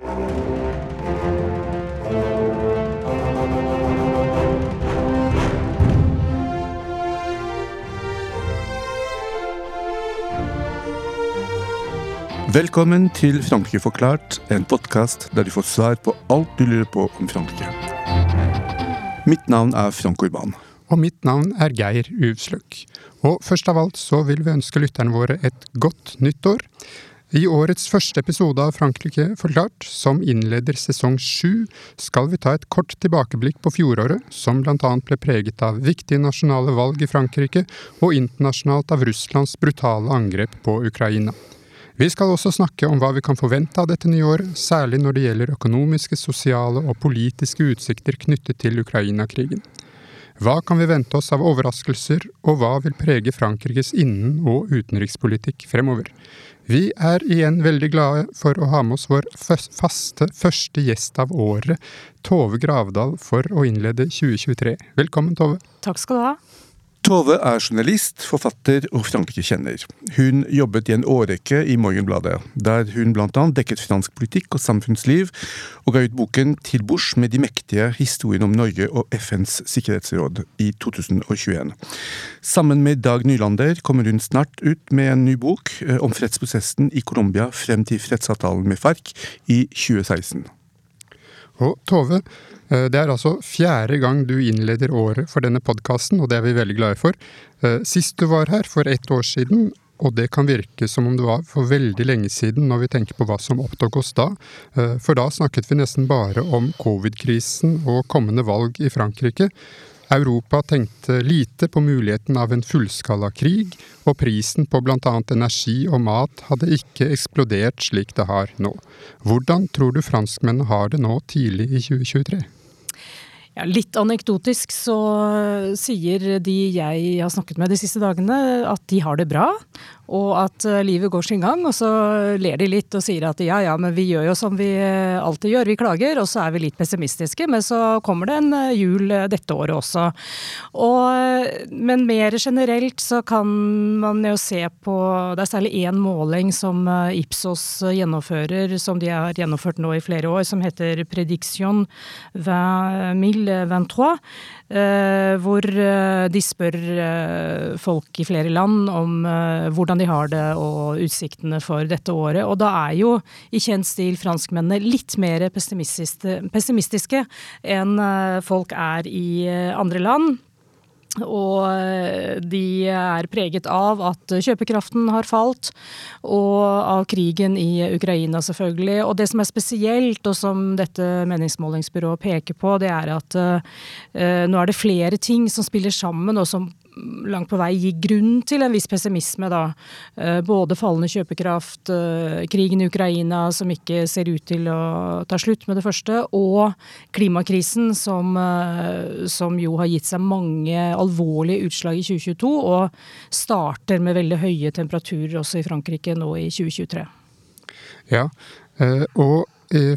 Velkommen til Frankrike forklart, en podkast der du får svar på alt du lurer på om Frankrike. Mitt navn er Frank Urban. Og mitt navn er Geir Uvsløk. Og først av alt så vil vi ønske lytterne våre et godt nytt år. I årets første episode av Frankrike forklart, som innleder sesong sju, skal vi ta et kort tilbakeblikk på fjoråret, som annet ble preget av viktige nasjonale valg i Frankrike og internasjonalt av Russlands brutale angrep på Ukraina. Vi skal også snakke om hva vi kan forvente av dette nye året, særlig når det gjelder økonomiske, sosiale og politiske utsikter knyttet til Ukraina-krigen. Hva kan vi vente oss av overraskelser, og hva vil prege Frankrikes innen- og utenrikspolitikk fremover? Vi er igjen veldig glade for å ha med oss vår faste første gjest av året, Tove Gravdal, for å innlede 2023. Velkommen, Tove. Takk skal du ha. Tove er journalist, forfatter og Frankrike-kjenner. Hun jobbet i en årrekke i Morgenbladet, der hun bl.a. dekket fransk politikk og samfunnsliv, og ga ut boken 'Til bords med de mektige historien om Norge og FNs sikkerhetsråd' i 2021. Sammen med Dag Nylander kommer hun snart ut med en ny bok eh, om fredsprosessen i Colombia frem til fredsavtalen med FARC i 2016. Og Tove, Eh, det er altså fjerde gang du innleder året for denne podkasten, og det er vi veldig glade for. Eh, sist du var her, for ett år siden, og det kan virke som om det var for veldig lenge siden når vi tenker på hva som opptok oss da, eh, for da snakket vi nesten bare om covid-krisen og kommende valg i Frankrike. Europa tenkte lite på muligheten av en fullskala krig, og prisen på bl.a. energi og mat hadde ikke eksplodert slik det har nå. Hvordan tror du franskmennene har det nå tidlig i 2023? Ja, litt anekdotisk så sier de jeg har snakket med de siste dagene, at de har det bra og at eh, livet går sin gang. Og så ler de litt og sier at ja ja, men vi gjør jo som vi eh, alltid gjør, vi klager. Og så er vi litt pessimistiske, men så kommer det en eh, jul dette året også. Og, men mer generelt så kan man jo se på Det er særlig én måling som Ipsos gjennomfører, som de har gjennomført nå i flere år, som heter Prediction 2023. Hvor de spør folk i flere land om hvordan de har det og utsiktene for dette året. Og da er jo i kjent stil franskmennene litt mer pessimistiske, enn eh, folk er i eh, andre land. Og eh, de er preget av at kjøpekraften har falt, og av krigen i Ukraina, selvfølgelig. Og det som er spesielt, og som dette meningsmålingsbyrået peker på, det er at uh, nå er det flere ting som spiller sammen, og som langt på vei gir grunn til en viss pessimisme, da. Eh, både fallende kjøpekraft, eh, krigen i Ukraina som ikke ser ut til å ta slutt med det første, og klimakrisen som, eh, som jo har gitt seg mange alvorlige utslag i 2022, og starter med veldig høye temperaturer også i Frankrike nå i 2023. Ja, og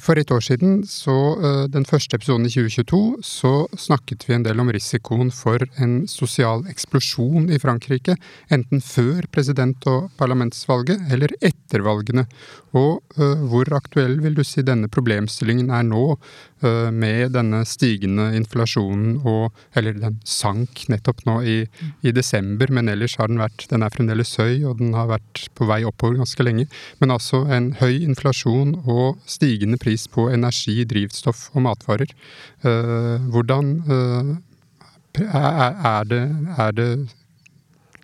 for et år siden, så eh, den første episoden i 2022, så snakket vi en del om risikoen for en sosial eksplosjon i Frankrike. Enten før president- og parlamentsvalget eller etter valgene. Og uh, hvor aktuell vil du si denne problemstillingen er nå, med denne stigende inflasjonen og Eller den sank nettopp nå i, i, desember, men ellers har den vært Den er fremdeles høy, og den har vært på vei oppover ganske lenge. Men altså en høy inflasjon og stigende pris på energi, drivstoff og matvarer. Uh, hvordan er, er, det, er det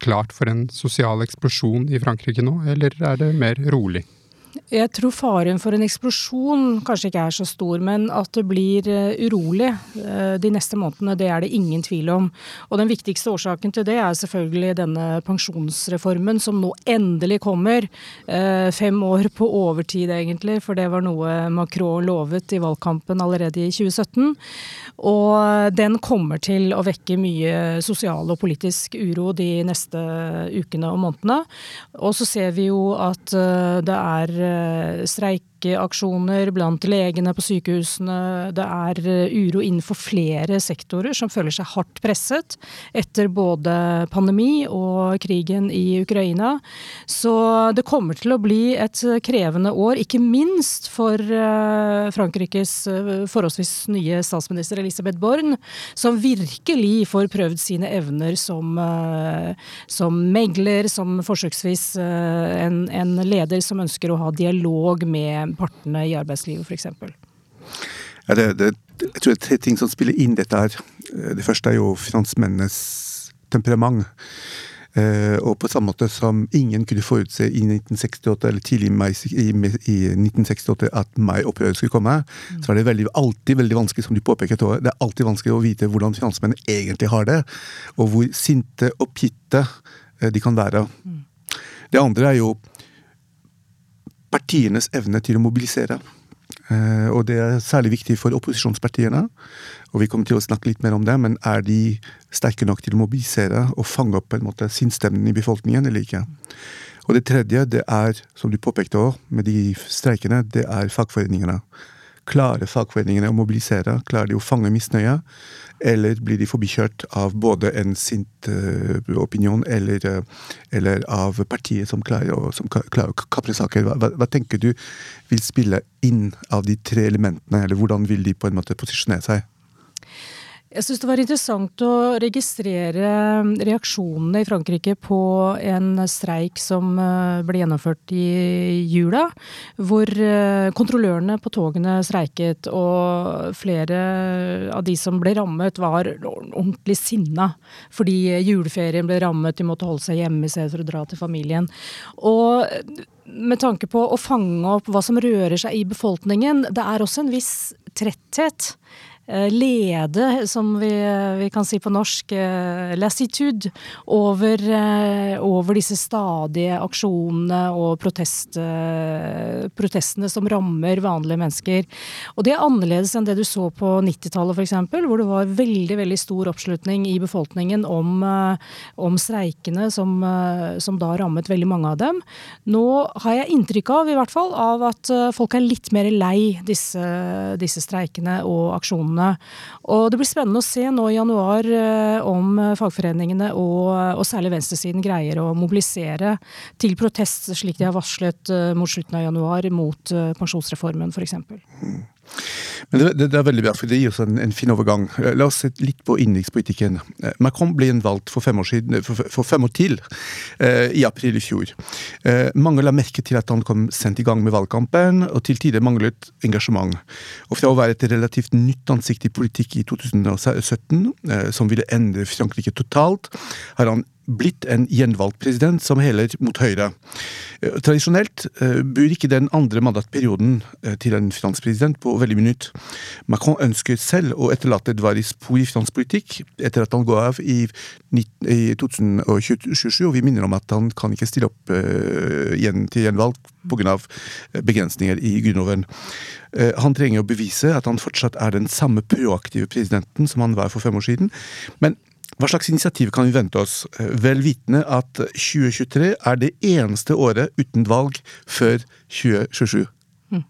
klart for en sosial eksplosjon i Frankrike nå, eller er det mer rolig? Jeg tror faren for en eksplosjon kanskje ikke er så stor, men at det blir eh, urolig eh, de neste månedene, det er det ingen tvil om. Og den viktigste årsaken til det er selvfølgelig denne pensjonsreformen som nå endelig kommer. Eh, fem år på overtid egentlig, for det var noe Macron lovet i valgkampen allerede i 2017. Og den kommer til å vekke mye sosial og politisk uro de neste ukene og månedene. Og så ser vi jo at det er streik streikeaksjoner blant legene på sykehusene. Det er eh, uro innenfor flere sektorer som føler seg hardt presset etter både pandemi og krigen i Ukraina. Så det kommer til å bli et krevende år, ikke minst for eh, Frankrikes forholdsvis nye statsminister Elisabeth Born, som virkelig får prøvd sine evner som, som megler, som forsøksvis en, en leder som ønsker å ha dialog med partene i arbeidslivet, f.eks. Ja, det, det, jeg tror det er tre ting som spiller inn dette her. Det første er jo finansmennenes temperament. Uh, og på samme måte som ingen kunne forutse i 1968, eller tidlig i, i, 1968 at mai-opprøret skulle komme, mm. så er det veldig, alltid veldig vanskelig som du påpeker, det er alltid vanskelig å vite hvordan finansmennene egentlig har det, og hvor sinte og pitte uh, de kan være. Mm. Det andre er jo partienes evne til å mobilisere. Uh, og det er særlig viktig for opposisjonspartiene. Og vi kommer til å snakke litt mer om det, men er de sterke nok til å mobilisere og fange opp en måte sinnsstemmen i befolkningen eller ikke? Og det tredje, det er, som du påpekte òg, med de streikene, det er fagforeningene. Klarer fagforeningene å mobilisere? Klarer de å fange misnøye? Eller blir de forbikjørt av både en sint uh, opinion eller, uh, eller, av partiet som klarer å, kapre saker? Hva, hva, tenker du vil spille inn av de tre elementene, eller hvordan vil de på en måte posisjonere seg? Jeg syns det var interessant å registrere reaksjonene i Frankrike på en streik som eh, ble gjennomført i jula. Hvor eh, kontrollørene på togene streiket, og flere av de som ble rammet, var ordentlig sinna. Fordi juleferien ble rammet, de måtte holde seg hjemme i stedet for å dra til familien. Og med tanke på å fange opp hva som rører seg i befolkningen, det er også en viss tretthet lede, som vi, vi, kan si på norsk, eh, lassitude, over, eh, over disse stadige aksjonene og protest, protestene som rammer vanlige mennesker. Og det er annerledes enn det du så på 90-tallet f.eks., hvor det var veldig veldig stor oppslutning i befolkningen om, om streikene som, som, da rammet veldig mange av dem. Nå har jeg inntrykk av, i hvert fall, av at folk er litt mer lei disse, disse streikene og aksjonene organisasjonene. Og det blir spennende å se nå i januar eh, om fagforeningene og, og særlig venstresiden greier å mobilisere til protest, slik de har varslet eh, mot slutten av januar, mot eh, pensjonsreformen f.eks. Men det, det, er veldig bra, for det gir oss en, en fin overgang. Eh, la oss se litt på innenrikspolitikken. Eh, Macron ble valgt for fem år, siden, eh, for, for fem år til, eh, i april i fjor. Eh, mange la merke til at han kom sent i gang med valgkampen, og til tider manglet engasjement. Og fra å være et relativt nytt ansikt i politikk i 2017, eh, som ville endre Frankrike totalt, har han blitt en gjenvalgt president som heler mot høyre. Eh, tradisjonelt uh, bor ikke den andre mandatperioden uh, til en finanspresident på veldig minutt. Macron ønsker selv å etterlate et varig spor i finanspolitikk etter at han går av i, i 2027, og vi minner om at han kan ikke stille opp igjen til gjenvalg pga. begrensninger i Grunnloven. Han trenger å bevise at han fortsatt er den samme proaktive presidenten som han var for fem år siden. Men hva slags initiativ kan vi vente oss, vel vitende at 2023 er det eneste året uten valg før 2027? Mm.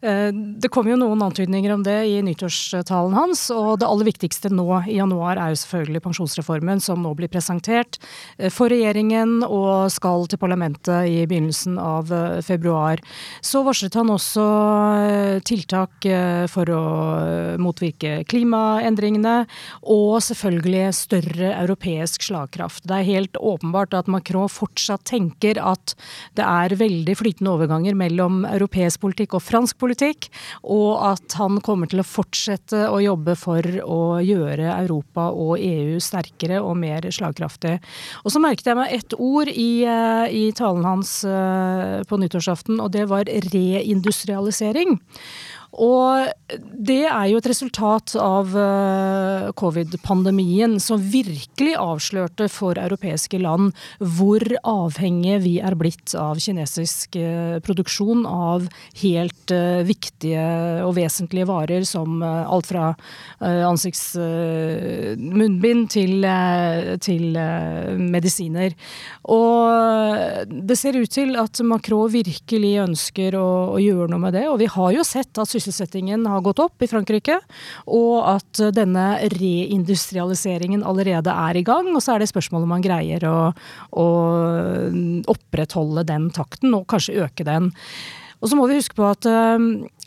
Eh, det kom jo noen antydninger om det i nyttårstalen hans, og det aller viktigste nå i januar er jo selvfølgelig pensjonsreformen, som nå blir presentert eh, for regjeringen og skal til parlamentet i begynnelsen av eh, februar. Så varslet han også tiltak for å motvirke klimaendringene, og selvfølgelig større europeisk slagkraft. Det er helt åpenbart at Macron fortsatt tenker at det er veldig flytende overganger mellom europeisk politikk politikk og fransk politikk, og at han kommer til å fortsette å jobbe for å gjøre Europa og EU sterkere og mer slagkraftig. Og så merket jeg meg ett ord i, eh, i talen hans eh, på nyttårsaften, og det var reindustrialisering. Og det er jo et resultat av uh, covid-pandemien som virkelig avslørte for europeiske land hvor avhengige vi er blitt av kinesisk uh, produksjon av helt uh, viktige og vesentlige varer som alt fra ansiktsmunnbind til, til medisiner. Og det ser ut til at Macron virkelig ønsker å, å gjøre noe med det, og vi har jo sett at sysselsettingen har gått opp i Frankrike, og at denne reindustrialiseringen allerede er i gang. Og så er det spørsmålet om man greier å, å opprettholde den takten, og kanskje øke den. Og så må vi huske på at uh,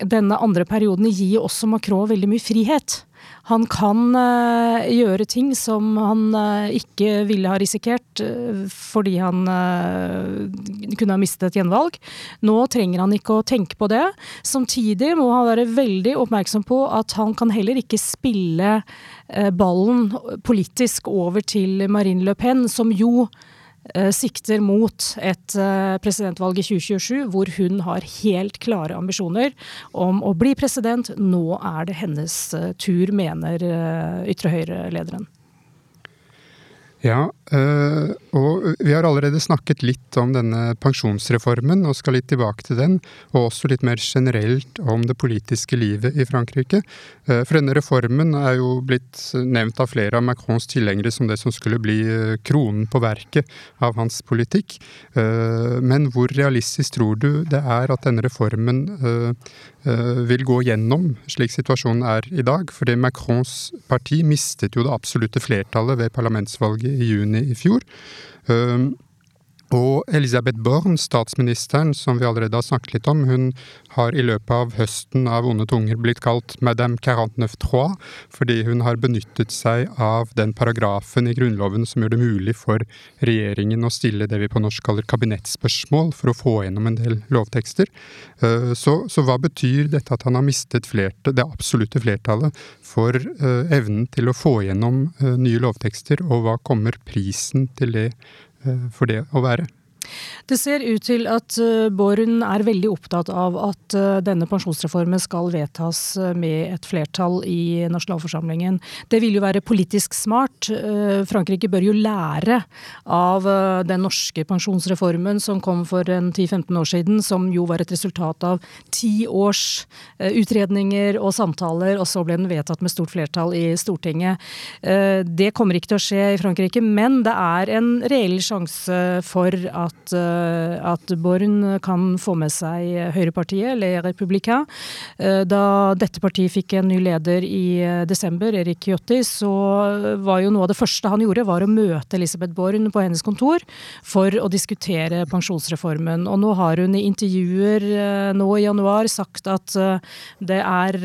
denne andre perioden gir også Macron veldig mye frihet. Han kan uh, gjøre ting som han uh, ikke ville ha risikert uh, fordi han kunne ha mistet et gjenvalg. Nå trenger han ikke å tenke på det. Samtidig må han være veldig oppmerksom på at han kan heller ikke spille ballen politisk over til Marine Le Pen, som jo Eh, sikter mot et eh, presidentvalg i 2027 hvor hun har helt klare ambisjoner om å bli president. Nå er det hennes eh, tur, mener ytre høyre-lederen. Ja, øh, og vi har allerede snakket litt om denne pensjonsreformen, og skal litt tilbake til den. Og også litt mer generelt om det politiske livet i Frankrike. Uh, for denne reformen er jo blitt nevnt av flere av Macrons tilhengere som det som skulle bli uh, kronen på verket av hans politikk. Men hvor realistisk tror du det er at denne reformen vil gå gjennom, slik situasjonen er i dag? Fordi Macrons parti mistet jo det absolutte flertallet ved parlamentsvalget i juni i fjor. Um, og Elisabeth Born, statsministeren, som vi allerede har snakket litt om, hun har i løpet av høsten av onde tunger blitt kalt Madame 49 fordi hun har benyttet seg av den paragrafen i Grunnloven som gjør det mulig for regjeringen å stille det vi på norsk kaller kabinettspørsmål, for å få gjennom en del lovtekster. Uh, så, så hva betyr dette at han har mistet flerte, det absolutte flertallet for uh, evnen til å få gjennom uh, nye lovtekster, og hva kommer prisen til det Eh, for det å være. Det ser ut til at Borun er veldig opptatt av at eh, denne pensjonsreformen skal vedtas eh, med et flertall i nasjonalforsamlingen. Det vil jo være politisk smart. Frankrike bør jo lære av den norske pensjonsreformen som kom for 10-15 år siden, som jo var et resultat av ti års utredninger og samtaler, og så ble den vedtatt med stort flertall i Stortinget. Det kommer ikke til å skje i Frankrike, men det er en reell sjanse for at at, eh, at Born kan få med seg høyrepartiet, Le Républicain. Eh, da dette partiet fikk en ny leder i eh, desember, Erik Jotti, så var jo noe av det første han gjorde, var å møte Elisabeth Born på hennes kontor for å diskutere pensjonsreformen. Og nå har hun i intervjuer nå i januar sagt at det er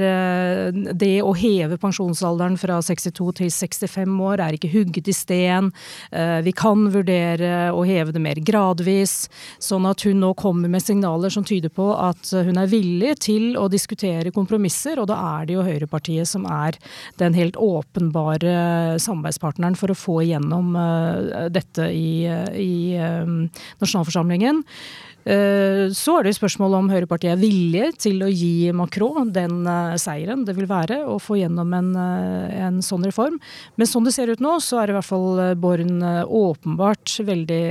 det å heve pensjonsalderen fra 62 til 65 år er ikke hugget i sten. Vi kan vurdere å heve det mer gradvis gradvis. Sånn at hun nå kommer med signaler som tyder på at hun er villig til å diskutere kompromisser, og da er det jo Høyrepartiet som er den helt åpenbare samarbeidspartneren for å få igjennom uh, dette i, i um, nasjonalforsamlingen. Eh, så er det spørsmålet om Høyrepartiet er villige til å gi Macron den uh, seieren det vil være å få gjennom en, uh, en, sånn reform. Men sånn det ser ut nå, så er i hvert fall Born åpenbart veldig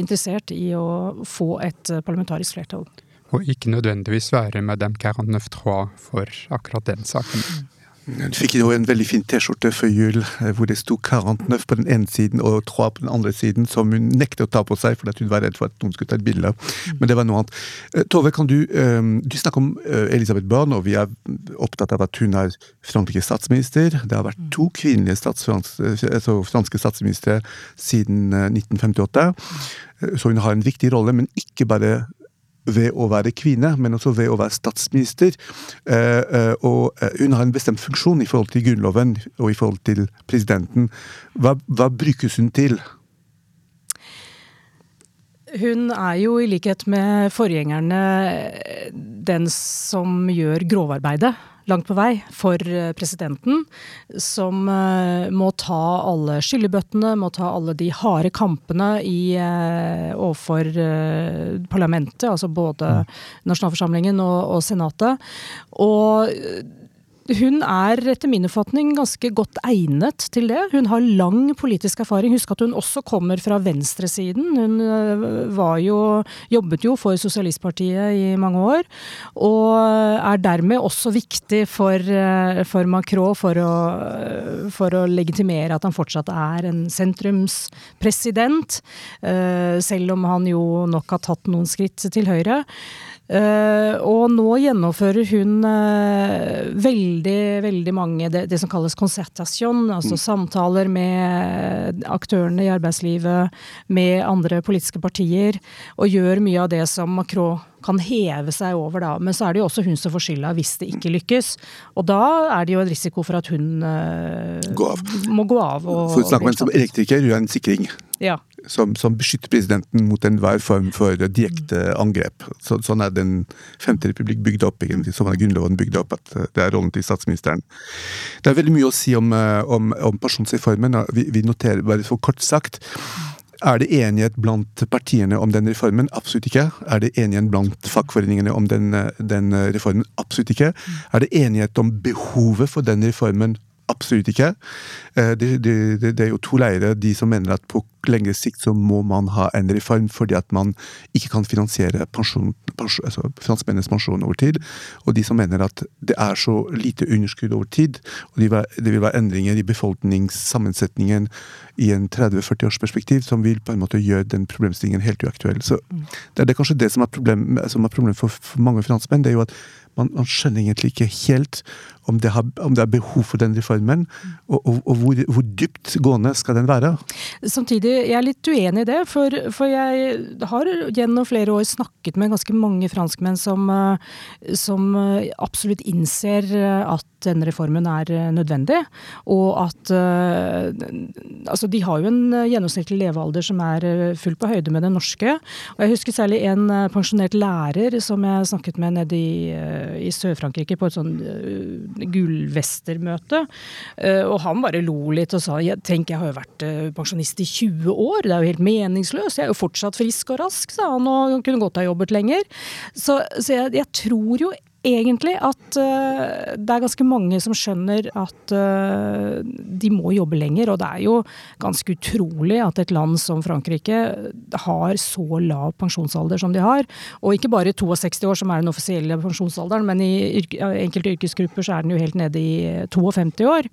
interessert i å få et parlamentarisk flertall. Og ikke nødvendigvis være med Madame 49 for akkurat den saken. Mm. Hun fikk jo en veldig fin T-skjorte før jul eh, hvor det sto 49 på den ene siden og 3 på den andre siden, som hun nektet å ta på seg fordi hun var redd for at noen skulle ta et bilde. Mm. Men det var noe annet. Eh, Tove, kan du, ehm, du snakker om eh, Elisabeth Barn, og vi er opptatt av at hun er Frankrikes statsminister. Det har vært to kvinnelige altså franske statsministre siden 1958. Så hun har en viktig rolle, men ikke bare ved å være kvinne, men også ved å være statsminister. Eh, eh, og eh, hun har en bestemt funksjon i forhold til Grunnloven og i forhold til presidenten. Hva, hva brukes hun til? Hun er jo i likhet med forgjengerne den som gjør grovarbeidet. Langt på vei, for presidenten, som må ta alle skyllebøttene, må ta alle de harde kampene i, overfor parlamentet, altså både mm. nasjonalforsamlingen og, og senatet. Og hun er etter min oppfatning ganske godt egnet til det. Hun har lang politisk erfaring. Husk at hun også kommer fra venstresiden. Hun øh, jo, jobbet jo for Sosialistpartiet i mange år. Og er dermed også viktig for, øh, for Macron for å, øh, for å, legitimere at han fortsatt er en sentrumspresident. Selv om han jo nok har tatt noen skritt til høyre. Uh, og nå gjennomfører hun uh, veldig, veldig mange det, det som kalles concertation, altså mm. samtaler med aktørene i arbeidslivet, med andre politiske partier, og gjør mye av det som Macron kan heve seg over, da. Men så er det jo også hun som får skylda hvis det ikke lykkes. Og da er det jo en risiko for at hun uh, gå må gå av. Og, for å snakke med en elektriker, hun er en sikring. Ja. Som, som, beskytter presidenten mot enhver form for direkte angrep. Så, sånn er Den femte republikk bygd opp, egentlig. Sånn er Grunnloven bygd opp, at det er rollen til statsministeren. Det er veldig mye å si om, eh, om, om pensjonsreformen. Vi, vi noterer bare for kort sagt er det enighet blant partiene om den reformen? Absolutt ikke. Er det enighet blant fagforeningene om den, den reformen? Absolutt ikke. Er det enighet om behovet for den reformen? Absolutt ikke. Eh, det, det, det, er jo to leirer. De som mener at på lengre sikt så må man ha en reform fordi at man ikke kan finansiere pensjonen pensjon, altså franskmennenes pensjon over tid. Og de som mener at det er så lite underskudd over tid, og det vil være endringer i befolkningssammensetningen i en 30-40 års perspektiv som vil på en måte gjøre den problemstillingen helt uaktuell. Så det er det kanskje det som er problemet som problem for, for mange franskmenn. det er jo at man, man, skjønner egentlig ikke helt om det, har, om det er behov for den reformen, og, og, og hvor, hvor, dypt gående skal den være? Samtidig, jeg er litt uenig i det, for, for, jeg har gjennom flere år snakket med ganske mange franskmenn som, eh, som eh, absolutt innser at denne reformen er eh, nødvendig, og at Altså, de har jo en gjennomsnittlig levealder som er fullt på høyde med den norske. Og jeg husker særlig en pensjonert lærer som jeg snakket med nede i i Sør-Frankrike på et sånn gullvestermøte. Og han bare lo litt og sa tenk jeg har jo vært pensjonist i 20 år, det er jo helt meningsløst. Jeg er jo fortsatt frisk og rask, sa han og kunne godt ha jobbet lenger. Så, så jeg, jeg tror jo egentlig at uh, det er ganske mange som skjønner at uh, de må jobbe lenger. Og det er jo ganske utrolig at et land som Frankrike har så lav pensjonsalder som de har. Og ikke bare 62 år, som er den offisielle pensjonsalderen, men i yrke, enkelte yrkesgrupper så er den jo helt nede i 52 år.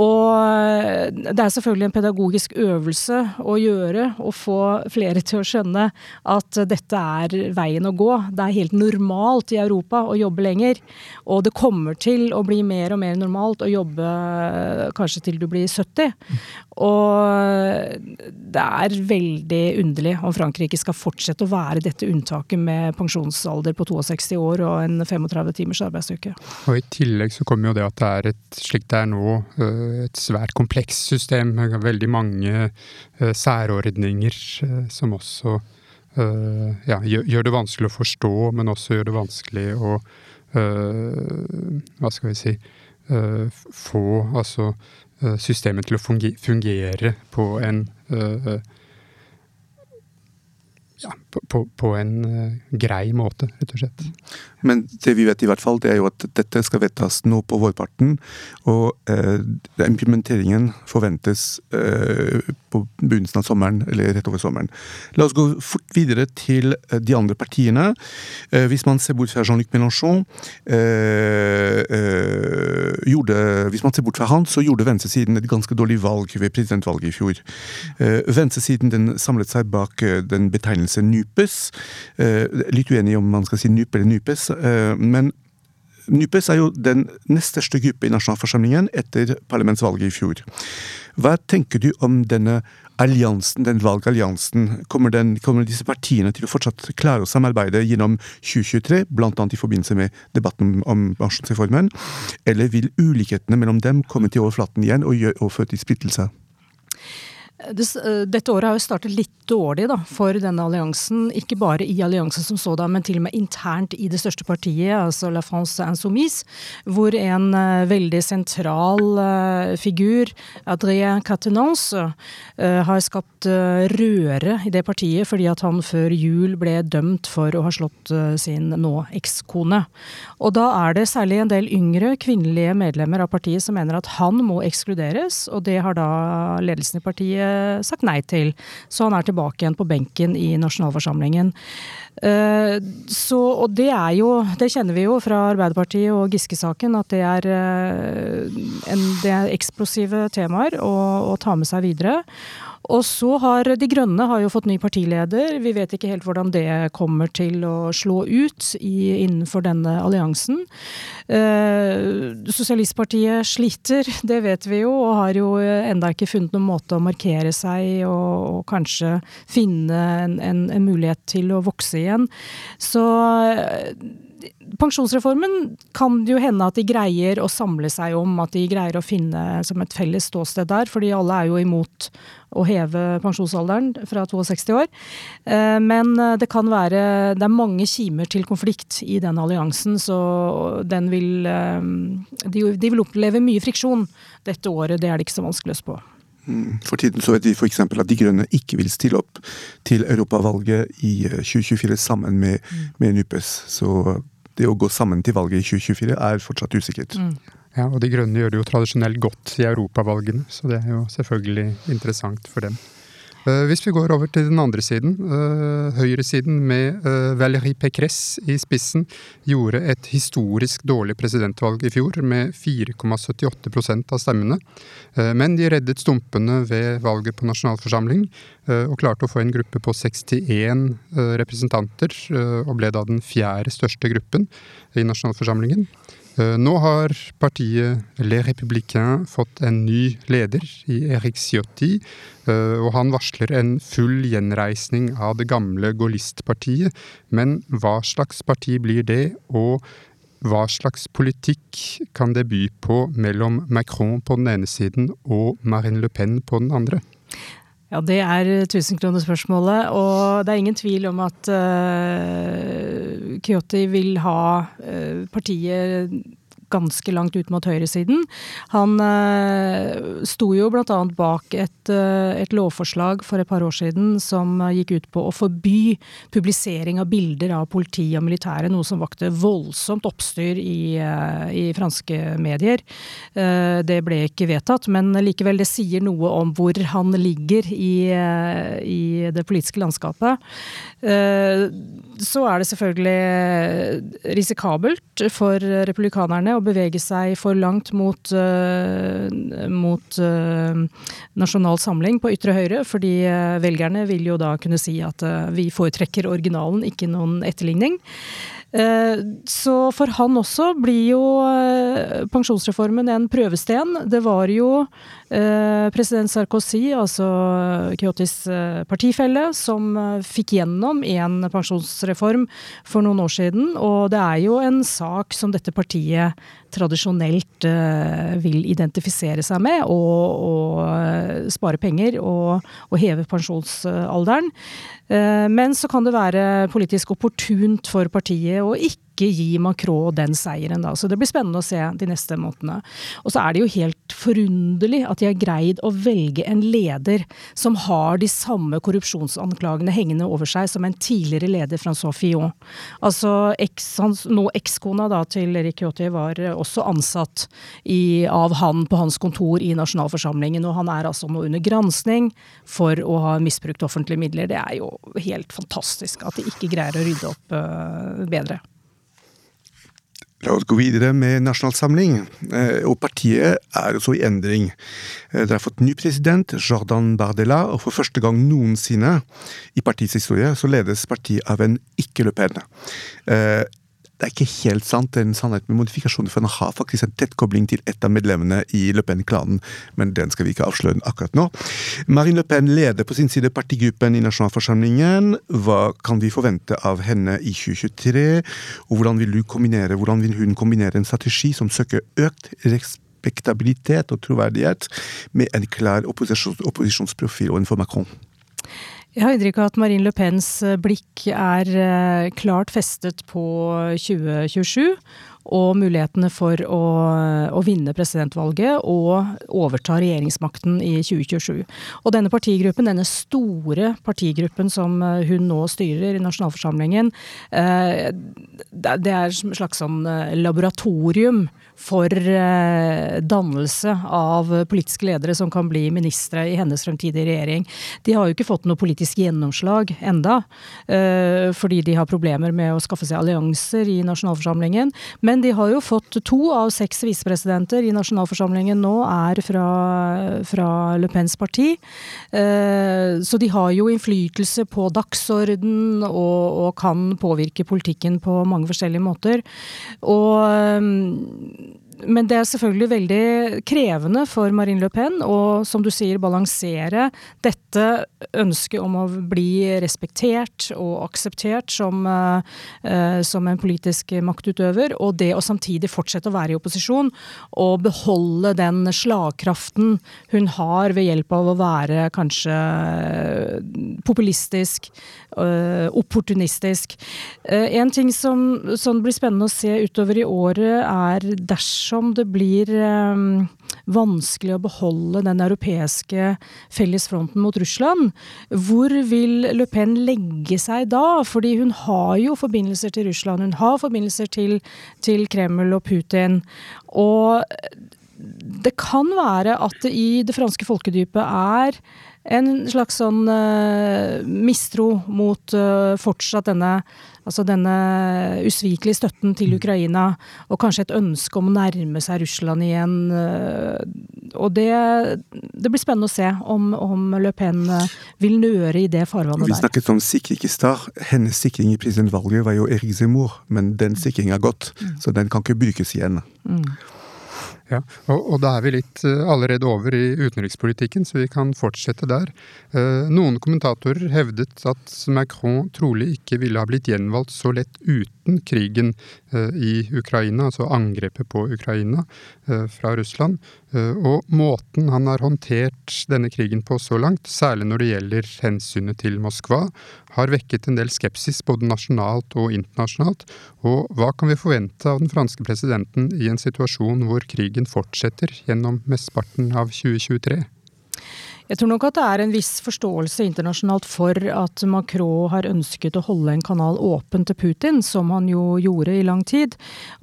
Og eh, det er selvfølgelig en pedagogisk øvelse å gjøre å få flere til å skjønne at dette er veien å gå. Det er helt normalt i Europa å jobbe lenger. Og det kommer til å bli mer og mer normalt å jobbe eh, kanskje til du blir 70. Og det er veldig underlig om Frankrike skal fortsette å være dette unntaket med pensjonsalder på 62 år og en 35 timers arbeidsuke. Og I tillegg så kommer jo det at det er et slik det er nå, øh, et svært komplekst system veldig mange øh, særordninger som også ja, gjør det vanskelig å forstå, men også gjør det vanskelig å Hva skal vi si Få altså Eh, systemet til å fungere på en ja, på, på, en uh, grei måte, rett og slett. Men det vi vet i hvert fall, det er jo at dette skal vedtas nå på vårparten. Og eh, implementeringen forventes eh, på begynnelsen av sommeren, eller rett over sommeren. La oss gå fort videre til de andre partiene. Hvis man ser bort fra Jean-Luc Mélenchon gjorde, Hvis man ser bort fra han, så gjorde venstresiden et ganske dårlig valg ved presidentvalget i fjor. Venstresiden den samlet seg bak den betegnelsen betegnelse NUPES. Eh, litt uenig om man skal si NUP eller NUPES, eh, men NUPES er jo den nest største gruppe i nasjonalforsamlingen etter parlamentsvalget i fjor. Hva tenker du om denne alliansen, den valgalliansen? Kommer, den, kommer disse partiene til å fortsatt klare å samarbeide gjennom 2023, bl.a. i forbindelse med debatten om pensjonsreformen? Eller vil ulikhetene mellom dem komme til overflaten igjen og, gjøre, og føre til splittelse? Eh, dette året har jo startet litt dårlig da, for denne alliansen. Ikke bare i alliansen som sådan, men til og med internt i det største partiet, altså La France Insoumise, hvor en uh, veldig sentral uh, figur, Adrien Catenance, har skapt røre i det partiet fordi at han før jul ble dømt for å ha slått sin nå ekskone. Og da er det særlig en del yngre kvinnelige medlemmer av partiet som mener at han må ekskluderes, og det har da ledelsen i partiet sagt nei til. Så han er tilbake igjen på benken i nasjonalforsamlingen. Eh, så, og det er jo, det kjenner vi jo fra Arbeiderpartiet og Giske-saken, at det er, eh, en, det er eksplosive temaer å, å ta med seg videre. Og så har De Grønne har jo fått ny partileder. Vi vet ikke helt hvordan det kommer til å slå ut i, innenfor denne alliansen. Eh, Sosialistpartiet sliter, det vet vi jo, og har jo enda ikke funnet noen måte å markere seg og, og kanskje finne en, en, en mulighet til å vokse igjen. Så pensjonsreformen kan det jo hende at de greier å samle seg om, at de greier å finne som et felles ståsted der. Fordi alle er jo imot å heve pensjonsalderen fra 62 år. Eh, men eh, det kan være Det er mange kimer til konflikt i den alliansen, så den vil eh, De, vil oppleve mye friksjon dette året, det er det ikke så vanskelig å spå. Mm, for tiden så vet vi f.eks. at De Grønne ikke vil stille opp til europavalget i 2024 sammen med, mm. med NUPES. Så det å gå sammen til valget i 2024 er fortsatt usikkert. Mm. Ja, og De Grønne gjør det jo tradisjonelt godt i europavalgene, så det er jo selvfølgelig interessant for dem. Uh, hvis vi går over til den andre siden, uh, høyresiden med uh, Valérie Pécresse i spissen, gjorde et historisk dårlig presidentvalg i fjor med 4,78% av stemmene. Men de reddet stumpene ved valget på nasjonalforsamling, og klarte å få en gruppe på 61 representanter, og ble da den fjerde største gruppen i nasjonalforsamlingen. Eh, nå har partiet Les Républicains fått en ny leder i Erik Ciotti, eh, og han varsler en full gjenreisning av det gamle Gaullistpartiet. Men hva slags parti blir det, og hva slags politikk kan det by på mellom Macron på den ene siden og Marine Le Pen på den andre? Ja, det er tusenkronerspørsmålet. Og det er ingen tvil om at uh, Kyoto vil ha uh, partiet ganske langt ut mot høyresiden. Han uh, sto jo bl.a. bak et, uh, et, lovforslag for et par år siden som gikk ut på å forby publisering av bilder av politi og militære, noe som vakte voldsomt oppstyr i, i franske medier. det ble ikke vedtatt, men likevel, det sier noe om hvor han ligger i, i det politiske landskapet. så er det selvfølgelig risikabelt for republikanerne å bevege seg for langt mot, uh, mot uh, nasjonal samling på ytre høyre, fordi uh, velgerne vil jo da kunne si at vi foretrekker originalen, ikke noen etterligning. Så for han også blir jo pensjonsreformen en prøvesten. Det var jo president Sarkozy, altså Kyotis partifelle, som fikk gjennom en pensjonsreform for noen år siden. Og det er jo en sak som dette partiet tradisjonelt uh, vil identifisere seg med, og, og uh, spare penger og, og heve pensjonsalderen. Uh, men så kan det være politisk opportunt for partiet å ikke ikke gi Macron den seieren, da. Så det blir spennende å se de neste månedene. Og så er det jo helt forunderlig at de har greid å velge en leder som har de samme korrupsjonsanklagene hengende over seg som en tidligere leder, Francois Fillon. Altså, nå ekskona da til Erik Kjoti var også ansatt i, av han på hans kontor i nasjonalforsamlingen, og han er altså nå under gransking for å ha misbrukt offentlige midler. Det er jo helt fantastisk at de ikke greier å rydde opp uh, bedre. La oss gå videre med Nasjonal Samling. Eh, og partiet er også i endring. Dere det har fått ny president, Jordan Bardella, og for første gang noensinne i partiets historie så ledes partiet av en ikke-Le Pen. Det er ikke helt sant, det er en sannhet med modifikasjoner, for han har faktisk en tett kobling til et av medlemmene i Le Pen-klanen, men den skal vi ikke avsløre akkurat nå. Marine Le Pen leder på sin side partigruppen i nasjonalforsamlingen. Hva kan vi forvente av henne i 2023, og hvordan vil, hvordan vil hun kombinere en strategi som søker økt respektabilitet og troverdighet med en klar opposisjons, opposisjonsprofil overfor Macron. Jeg har inntrykk av at Marine Le Pens blikk er klart festet på 2027 og mulighetene for å, å, vinne presidentvalget og overta regjeringsmakten i 2027. Og denne partigruppen, denne store partigruppen som hun nå styrer i nasjonalforsamlingen, eh, det er et slags sånn eh, laboratorium for eh, dannelse av politiske ledere som kan bli ministre i hennes fremtidige regjering. De har jo ikke fått noe politisk gjennomslag enda, fordi de har problemer med å skaffe seg allianser i nasjonalforsamlingen. Men de har jo fått to av seks visepresidenter i nasjonalforsamlingen nå er fra, fra Le Pens parti. Eh, så de har jo innflytelse på dagsorden og, og kan påvirke politikken på mange forskjellige måter. Og eh, men det er selvfølgelig veldig krevende for Marine Le Pen å, som du sier, balansere dette ønsket om å bli respektert og akseptert som, uh, som en politisk maktutøver, og det å samtidig fortsette å være i opposisjon og beholde den slagkraften hun har ved hjelp av å være kanskje populistisk, uh, opportunistisk. En ting som, som blir spennende å se utover i året, er dersom dersom det blir eh, vanskelig å beholde den europeiske fellesfronten mot Russland, hvor vil Le Pen legge seg da? Fordi hun har jo forbindelser til Russland, hun har forbindelser til, til Kreml og Putin. Og det kan være at det i det franske folkedypet er en slags sånn uh, mistro mot uh, fortsatt denne altså denne usvikelige støtten til mm. Ukraina, og kanskje et ønske om å nærme seg Russland igjen. Uh, og det, det blir spennende å se om, om Le Pen vil nøre i det farvannet der. Vi snakket om sikringsstar. Hennes sikring i presidentvalget var jo Erik Zemmour, men den sikringen er gått, mm. så den kan ikke brukes igjen. Mm. Ja, og, og, da er vi litt uh, allerede over i utenrikspolitikken, så vi kan fortsette der. Uh, noen kommentatorer hevdet at Macron trolig ikke ville ha blitt gjenvalgt så lett uten krigen uh, i Ukraina, altså angrepet på Ukraina fra Russland. og måten han har håndtert denne krigen på så langt, særlig når det gjelder hensynet til Moskva, har vekket en del skepsis både nasjonalt og internasjonalt. Og hva kan vi forvente av den franske presidenten i en situasjon hvor krigen fortsetter gjennom mesteparten av 2023? Jeg tror nok at det er en viss forståelse internasjonalt for at Macron har ønsket å holde en kanal åpen til Putin, som han jo gjorde i lang tid.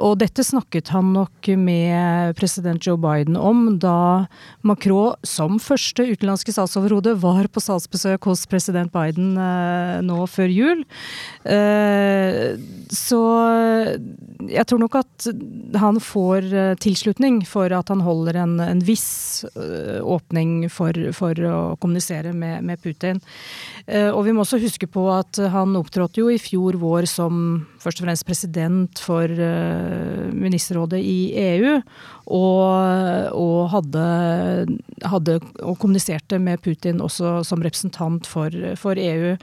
Og dette snakket han nok med president Joe Biden om da Macron som første utenlandske statsoverhode var på statsbesøk hos president Biden eh, nå før jul. Eh, så jeg tror nok at han får eh, tilslutning for at han holder en, en viss åpning for, for å kommunisere med, med Putin. Eh, og vi må også huske på at han opptrådte jo i fjor vår som først og fremst president for eh, ministerrådet i EU. Og, og hadde, hadde, og kommuniserte med Putin også som representant for, for EU.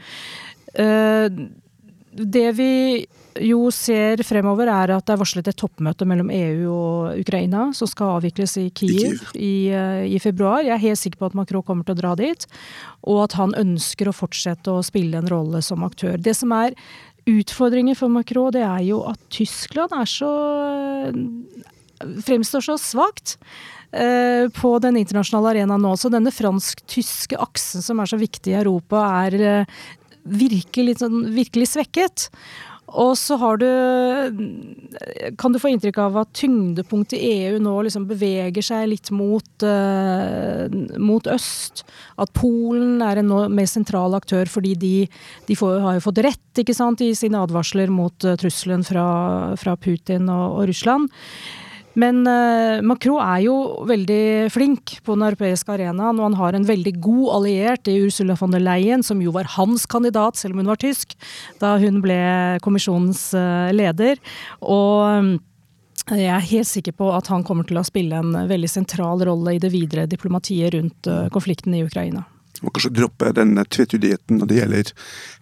Det vi jo ser fremover, er at det er varslet et toppmøte mellom EU og Ukraina som skal avvikles i Kiev i, eh, i, februar. Jeg er helt sikker på at Macron kommer til å dra dit, og at han ønsker å fortsette å spille en rolle som aktør. Det som er utfordringen for Macron, det er jo at Tyskland er så fremstår så svakt eh, på den internasjonale arenaen nå. Så denne fransk-tyske aksen som er så viktig i Europa, er eh, virkelig, sånn, virkelig svekket. Og så har du Kan du få inntrykk av at tyngdepunktet i EU nå liksom beveger seg litt mot, uh, mot øst? At Polen er en mer sentral aktør fordi de, de får, har jo fått rett sant, i sine advarsler mot uh, trusselen fra, fra Putin og, og Russland. Men uh, Macron er jo veldig flink på den europeiske arenaen, og han har en veldig god alliert i Ursula von der Leyen, som jo var hans kandidat, selv om hun var tysk, da hun ble kommisjonens uh, leder. Og um, jeg er helt sikker på at han kommer til å spille en veldig sentral rolle i det videre diplomatiet rundt konflikten i Ukraina. Man må kanskje droppe den tvetydigheten når det gjelder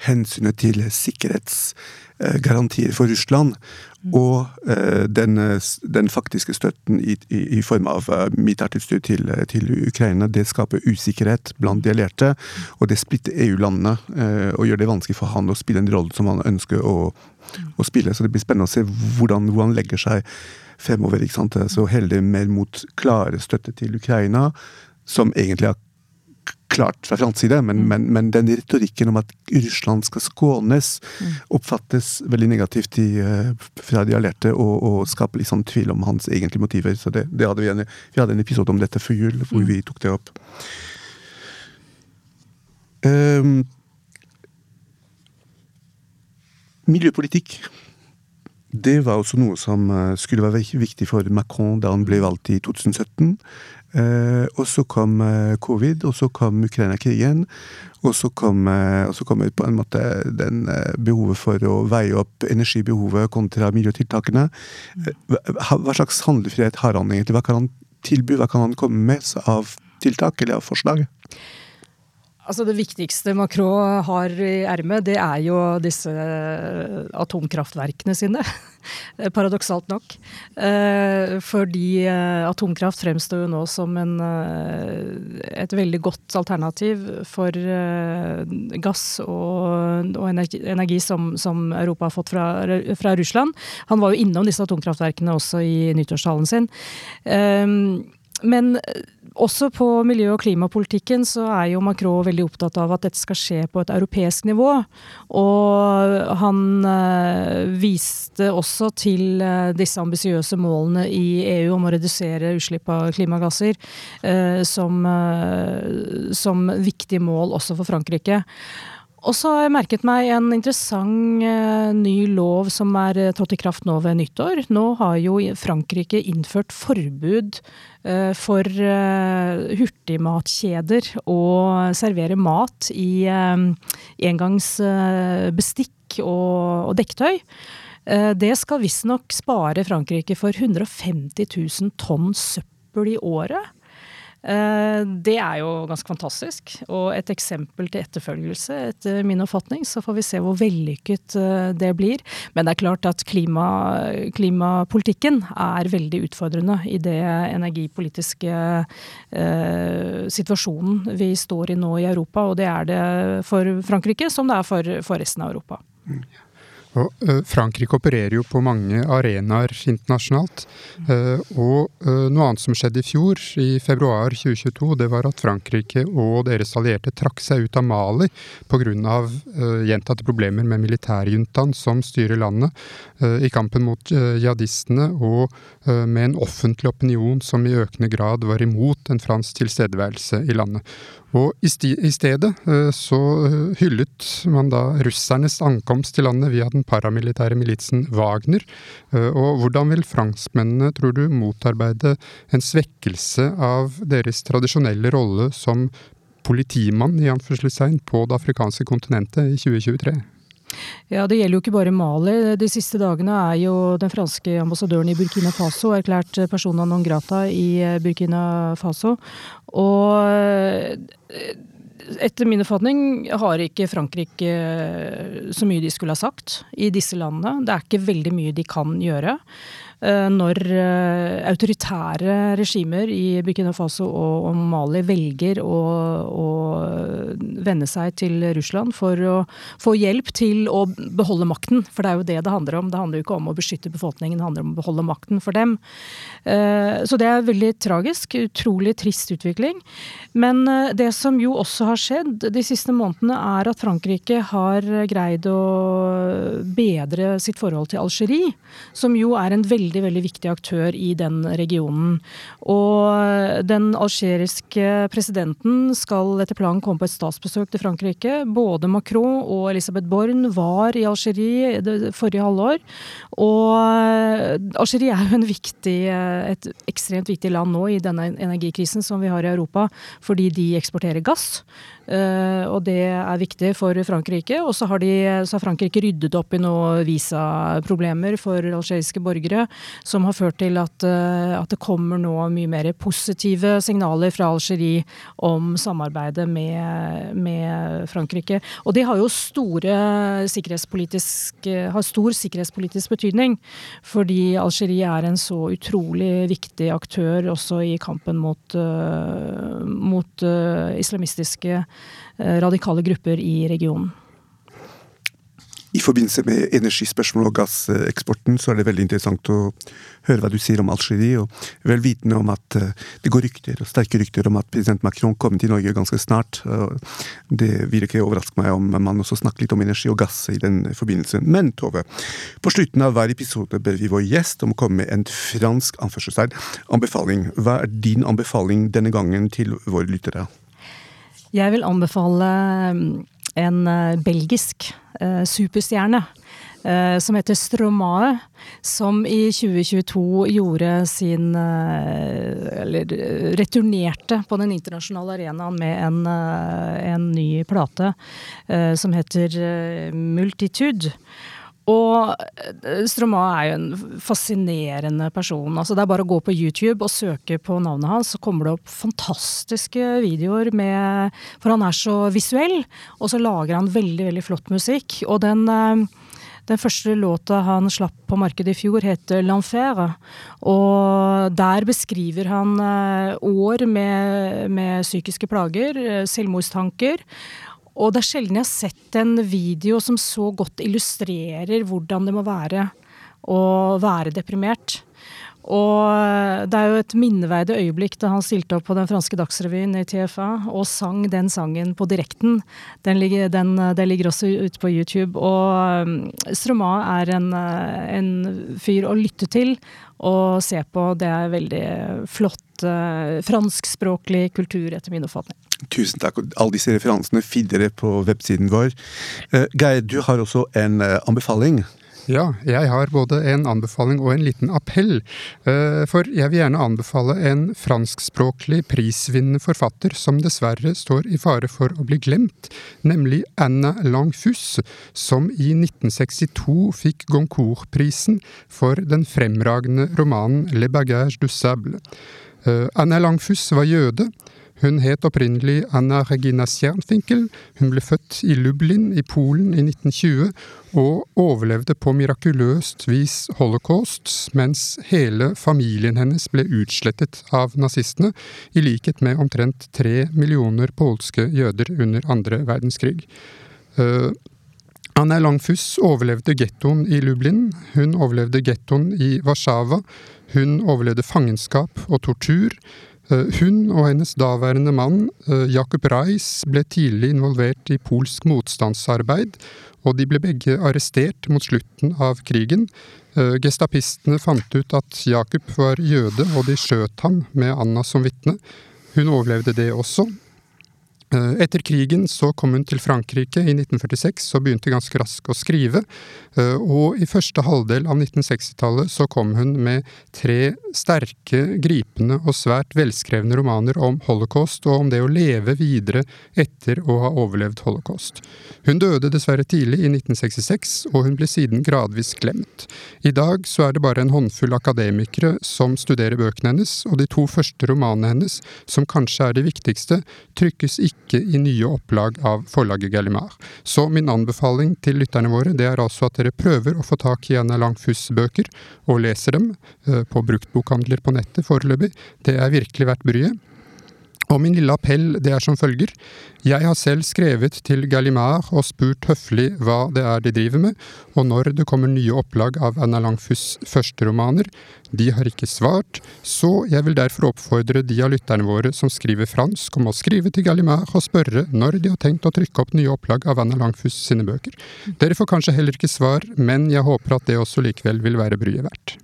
hensynet til sikkerhets garantier for Russland. Mm. Og den, den, faktiske støtten i, i, i form av militærtilstyr til, til, Ukraina, det skaper usikkerhet blant de allierte. Og det splitter EU-landene og gjør det vanskelig for han å spille en rolle som han ønsker å, å spille. Så det blir spennende å se hvordan, hvordan han legger seg fremover. ikke sant? Så heller mer mot klare støtte til Ukraina, som egentlig har klart fra fransk side, men, mm. men, men, den retorikken om at Russland skal skånes, mm. oppfattes veldig negativt i, uh, fra de allierte, og, og skaper litt sånn tvil om hans egentlige motiver. Så det, det hadde vi, en, vi, hadde en episode om dette før jul, hvor mm. vi tok det opp. Um, miljøpolitikk. Det var også noe som eh, skulle være viktig for Macron da han ble valgt i 2017. Eh, og så kom eh, covid, og så kom Ukraina-krigen. Og så kom, eh, på en måte den behovet for å veie opp energibehovet kontra miljøtiltakene. Hva slags handlefrihet har han egentlig? Hva kan han tilby, hva kan han komme med av tiltak eller av forslag? Altså Det viktigste Macron har i ermet, det er jo disse atomkraftverkene sine. Paradoksalt nok. Eh, fordi eh, atomkraft fremstår jo nå som en, eh, et veldig godt alternativ for gass og, og energi, som, som, Europa har fått fra, fra, Russland. Han var jo innom disse atomkraftverkene også i nyttårstalen sin. Men også på miljø- og klimapolitikken så er jo Macron veldig opptatt av at dette skal skje på et europeisk nivå. Og han øh, viste også til øh, disse ambisiøse målene i EU om å redusere utslipp av klimagasser som, som viktige mål også for Frankrike. Og så har jeg merket meg en interessant uh, ny lov som er uh, trådt i kraft nå ved nyttår. Nå har jo Frankrike innført forbud uh, for hurtigmatkjeder å servere mat i engangsbestikk og, og dekketøy. Det skal visstnok spare Frankrike for 150 000 tonn søppel i året. Eh, det er jo ganske fantastisk, og et eksempel til etterfølgelse etter min oppfatning. Så får vi se hvor vellykket eh, det blir. Men det er klart at klima, klimapolitikken er veldig utfordrende i det energipolitiske eh, situasjonen vi står i nå i Europa. Og det er det for Frankrike som det er for, for resten av Europa. Mm. Og, uh, Frankrike opererer jo på mange arenaer internasjonalt. Uh, og uh, noe annet som skjedde i fjor, i februar 2022, det var at Frankrike og deres allierte trakk seg ut av Mali pga. Gjentatte problemer med militærjuntaen som styrer landet, i kampen mot jihadistene, og med en offentlig opinion som i økende grad var imot en fransk tilstedeværelse i landet. Og i, stedet eh, så eh, hyllet man da russernes ankomst til landet via den paramilitære militsen Wagner. Eh, og hvordan vil franskmennene, tror du, motarbeide en svekkelse av deres tradisjonelle rolle som politimann i på det afrikanske kontinentet i 2023? Ja, Det gjelder jo ikke bare Mali. De siste dagene er jo den franske ambassadøren i Burkina Faso erklært persona non grata i Burkina Faso. Og eh, etter min oppfatning har ikke Frankrike eh, så mye de skulle ha sagt i disse landene. Det er ikke veldig mye de kan gjøre. Eh, når eh, autoritære regimer i Burkina Faso og, Mali velger å, å, vende seg til Russland for å få hjelp til å beholde makten. For det er jo det det handler om. Det handler jo ikke om å beskytte befolkningen, det handler om å beholde makten for dem. Eh, så det er veldig tragisk. Utrolig trist utvikling. Men det som jo også har skjedd de siste månedene, er at Frankrike har greid å bedre sitt forhold til Algerie, som jo er en veldig veldig, veldig viktig aktør i den regionen. Og den algeriske presidenten skal etter planen komme på et statsbesøk til Frankrike. Både Macron og Elisabeth Borne var i Algerie det forrige halvår. Og Algerie er jo en viktig, et ekstremt viktig land nå i denne energikrisen som vi har i Europa, fordi de eksporterer gass. Uh, og det er viktig for Frankrike. Og så har, har Frankrike ryddet opp i noen visaproblemer for algeriske borgere, som har ført til at, uh, at, det kommer nå mye mer positive signaler fra Algerie om samarbeidet med, med Frankrike. Og det har jo store sikkerhetspolitisk, har stor sikkerhetspolitisk betydning, fordi Algerie er en så utrolig viktig aktør også i kampen mot, uh, mot islamistiske Eh, radikale grupper i regionen. I forbindelse med energispørsmål og gasseksporten så er det veldig interessant å høre hva du sier om Algerie, og vel vitende om at eh, det går rykter, og sterke rykter om at president Macron kommer til Norge ganske snart. Det vil ikke overraske meg om man også snakker litt om energi og gass i den forbindelsen. Men Tove, på slutten av hver episode ber vi vår gjest om å komme med en fransk anbefaling. Hva er din anbefaling denne gangen til våre lyttere? Jeg vil anbefale mm, en eh, belgisk uh, superstjerne. Uh, som heter Stromae, som i 2022 gjorde sin Eller returnerte på den internasjonale arenaen med en, en ny plate som heter Multitude. Og eh, Stromae er jo en fascinerende person. Altså det er bare å gå på YouTube og søke på navnet hans, så kommer det opp fantastiske videoer med For han er så visuell, og så lager han veldig, veldig flott musikk. Og den, eh, den første låta han slapp på markedet i fjor, heter 'L'Enfer'. Og der beskriver han eh, år med, med psykiske plager, selvmordstanker. Og det er sjelden jeg har sett en video som så godt illustrerer hvordan det må være å være deprimert. Og det er jo et minneverdig øyeblikk da han stilte opp på den franske dagsrevyen i TFA og sang den sangen på direkten. Den ligger, den, det ligger også ute på YouTube. Og Stroma er en, en, fyr å lytte til og se på. Det er veldig flott uh, franskspråklig kultur, etter min oppfatning. Tusen takk. Alle disse referansene finner dere på websiden vår. Uh, Geir, du har også en anbefaling. Ja, jeg har både en anbefaling og en liten appell. Uh, for jeg vil gjerne anbefale en franskspråklig prisvinnende forfatter som dessverre står i fare for å bli glemt, nemlig Anna Langfus, som i 1962 fikk Goncourt-prisen for den fremragende romanen Le Bagage du Sable. Anna Langfus var jøde, hun het opprinnelig Anna Regina Stjernfinkel. Hun ble født i Lublin i Polen i 1920, og overlevde på mirakuløst vis holocaust, mens hele familien hennes ble utslettet av nazistene, i likhet med omtrent tre millioner polske jøder under andre verdenskrig. Uh, Anna Langfuss overlevde gettoen i Lublin, hun overlevde gettoen i Warszawa, hun overlevde fangenskap og tortur. Eh, hun og hennes daværende mann, eh, Jakob Reis, ble tidlig involvert i polsk motstandsarbeid, og de ble begge arrestert mot slutten av krigen. Eh, gestapistene fant ut at Jakob var jøde, og de skjøt ham med Anna som vitne. Hun overlevde det også, etter krigen så kom hun til Frankrike i 1946 og begynte ganske raskt å skrive. Eh, og i første halvdel av 1960-tallet så kom hun med tre sterke, gripende og svært velskrevne romaner om holocaust og om det å leve videre etter å ha overlevd holocaust. Hun døde dessverre tidlig i 1966, og hun ble siden gradvis glemt. I dag så er det bare en håndfull akademikere som studerer bøkene hennes, og de to første romanene hennes, som kanskje er de viktigste, trykkes ikke ikke i nye opplag av forlaget Gallimard. Så min anbefaling til lytterne våre det er altså at dere prøver å få tak i Anna Langfus bøker, og leser dem eh, på bruktbokhandler på nettet foreløpig. Det er virkelig verdt bryet. Og min lille appell det er som følger. Jeg har selv skrevet til Gallimard og spurt høflig hva det er de driver med, og når det kommer nye opplag av Anna Langfuss' førsteromaner. De har ikke svart, så jeg vil derfor oppfordre de av lytterne våre som skriver fransk om å skrive til Gallimard og spørre når de har tenkt å trykke opp nye opplag av Anna Langfuss sine bøker. Dere får kanskje heller ikke svar, men jeg håper at det også likevel vil være bryet verdt.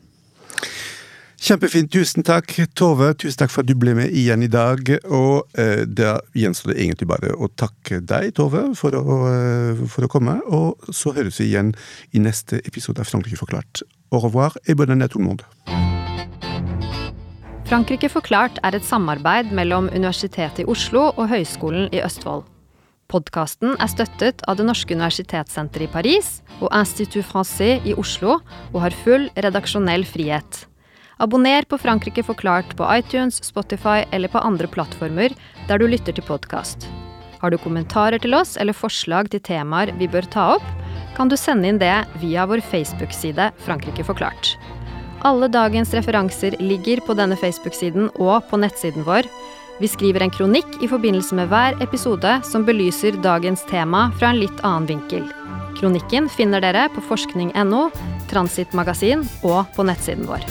Kjempefint. Tusen takk, Tove. Tusen takk for at du ble med igjen i dag. Og eh, da gjenstår det egentlig bare å takke deg, Tove, for å, eh, for å, komme. Og så høres vi igjen i neste episode av Frankrike forklart. Au revoir et bonne année tout le monde. Frankrike forklart er et samarbeid mellom Universitetet i Oslo og Høgskolen i Østfold. Podkasten er støttet av Det norske universitetssenteret i Paris og Institut Francais i Oslo, og har full redaksjonell frihet. Abonner på Frankrike forklart på iTunes, Spotify eller på andre plattformer der du lytter til podkast. Har du kommentarer til oss eller forslag til temaer vi bør ta opp, kan du sende inn det via vår Facebook-side Frankrike forklart. Alle dagens referanser ligger på denne Facebook-siden og på nettsiden vår. Vi skriver en kronikk i forbindelse med hver episode som belyser dagens tema fra en litt annen vinkel. Kronikken finner dere på forskning.no, transitmagasin og på nettsiden vår.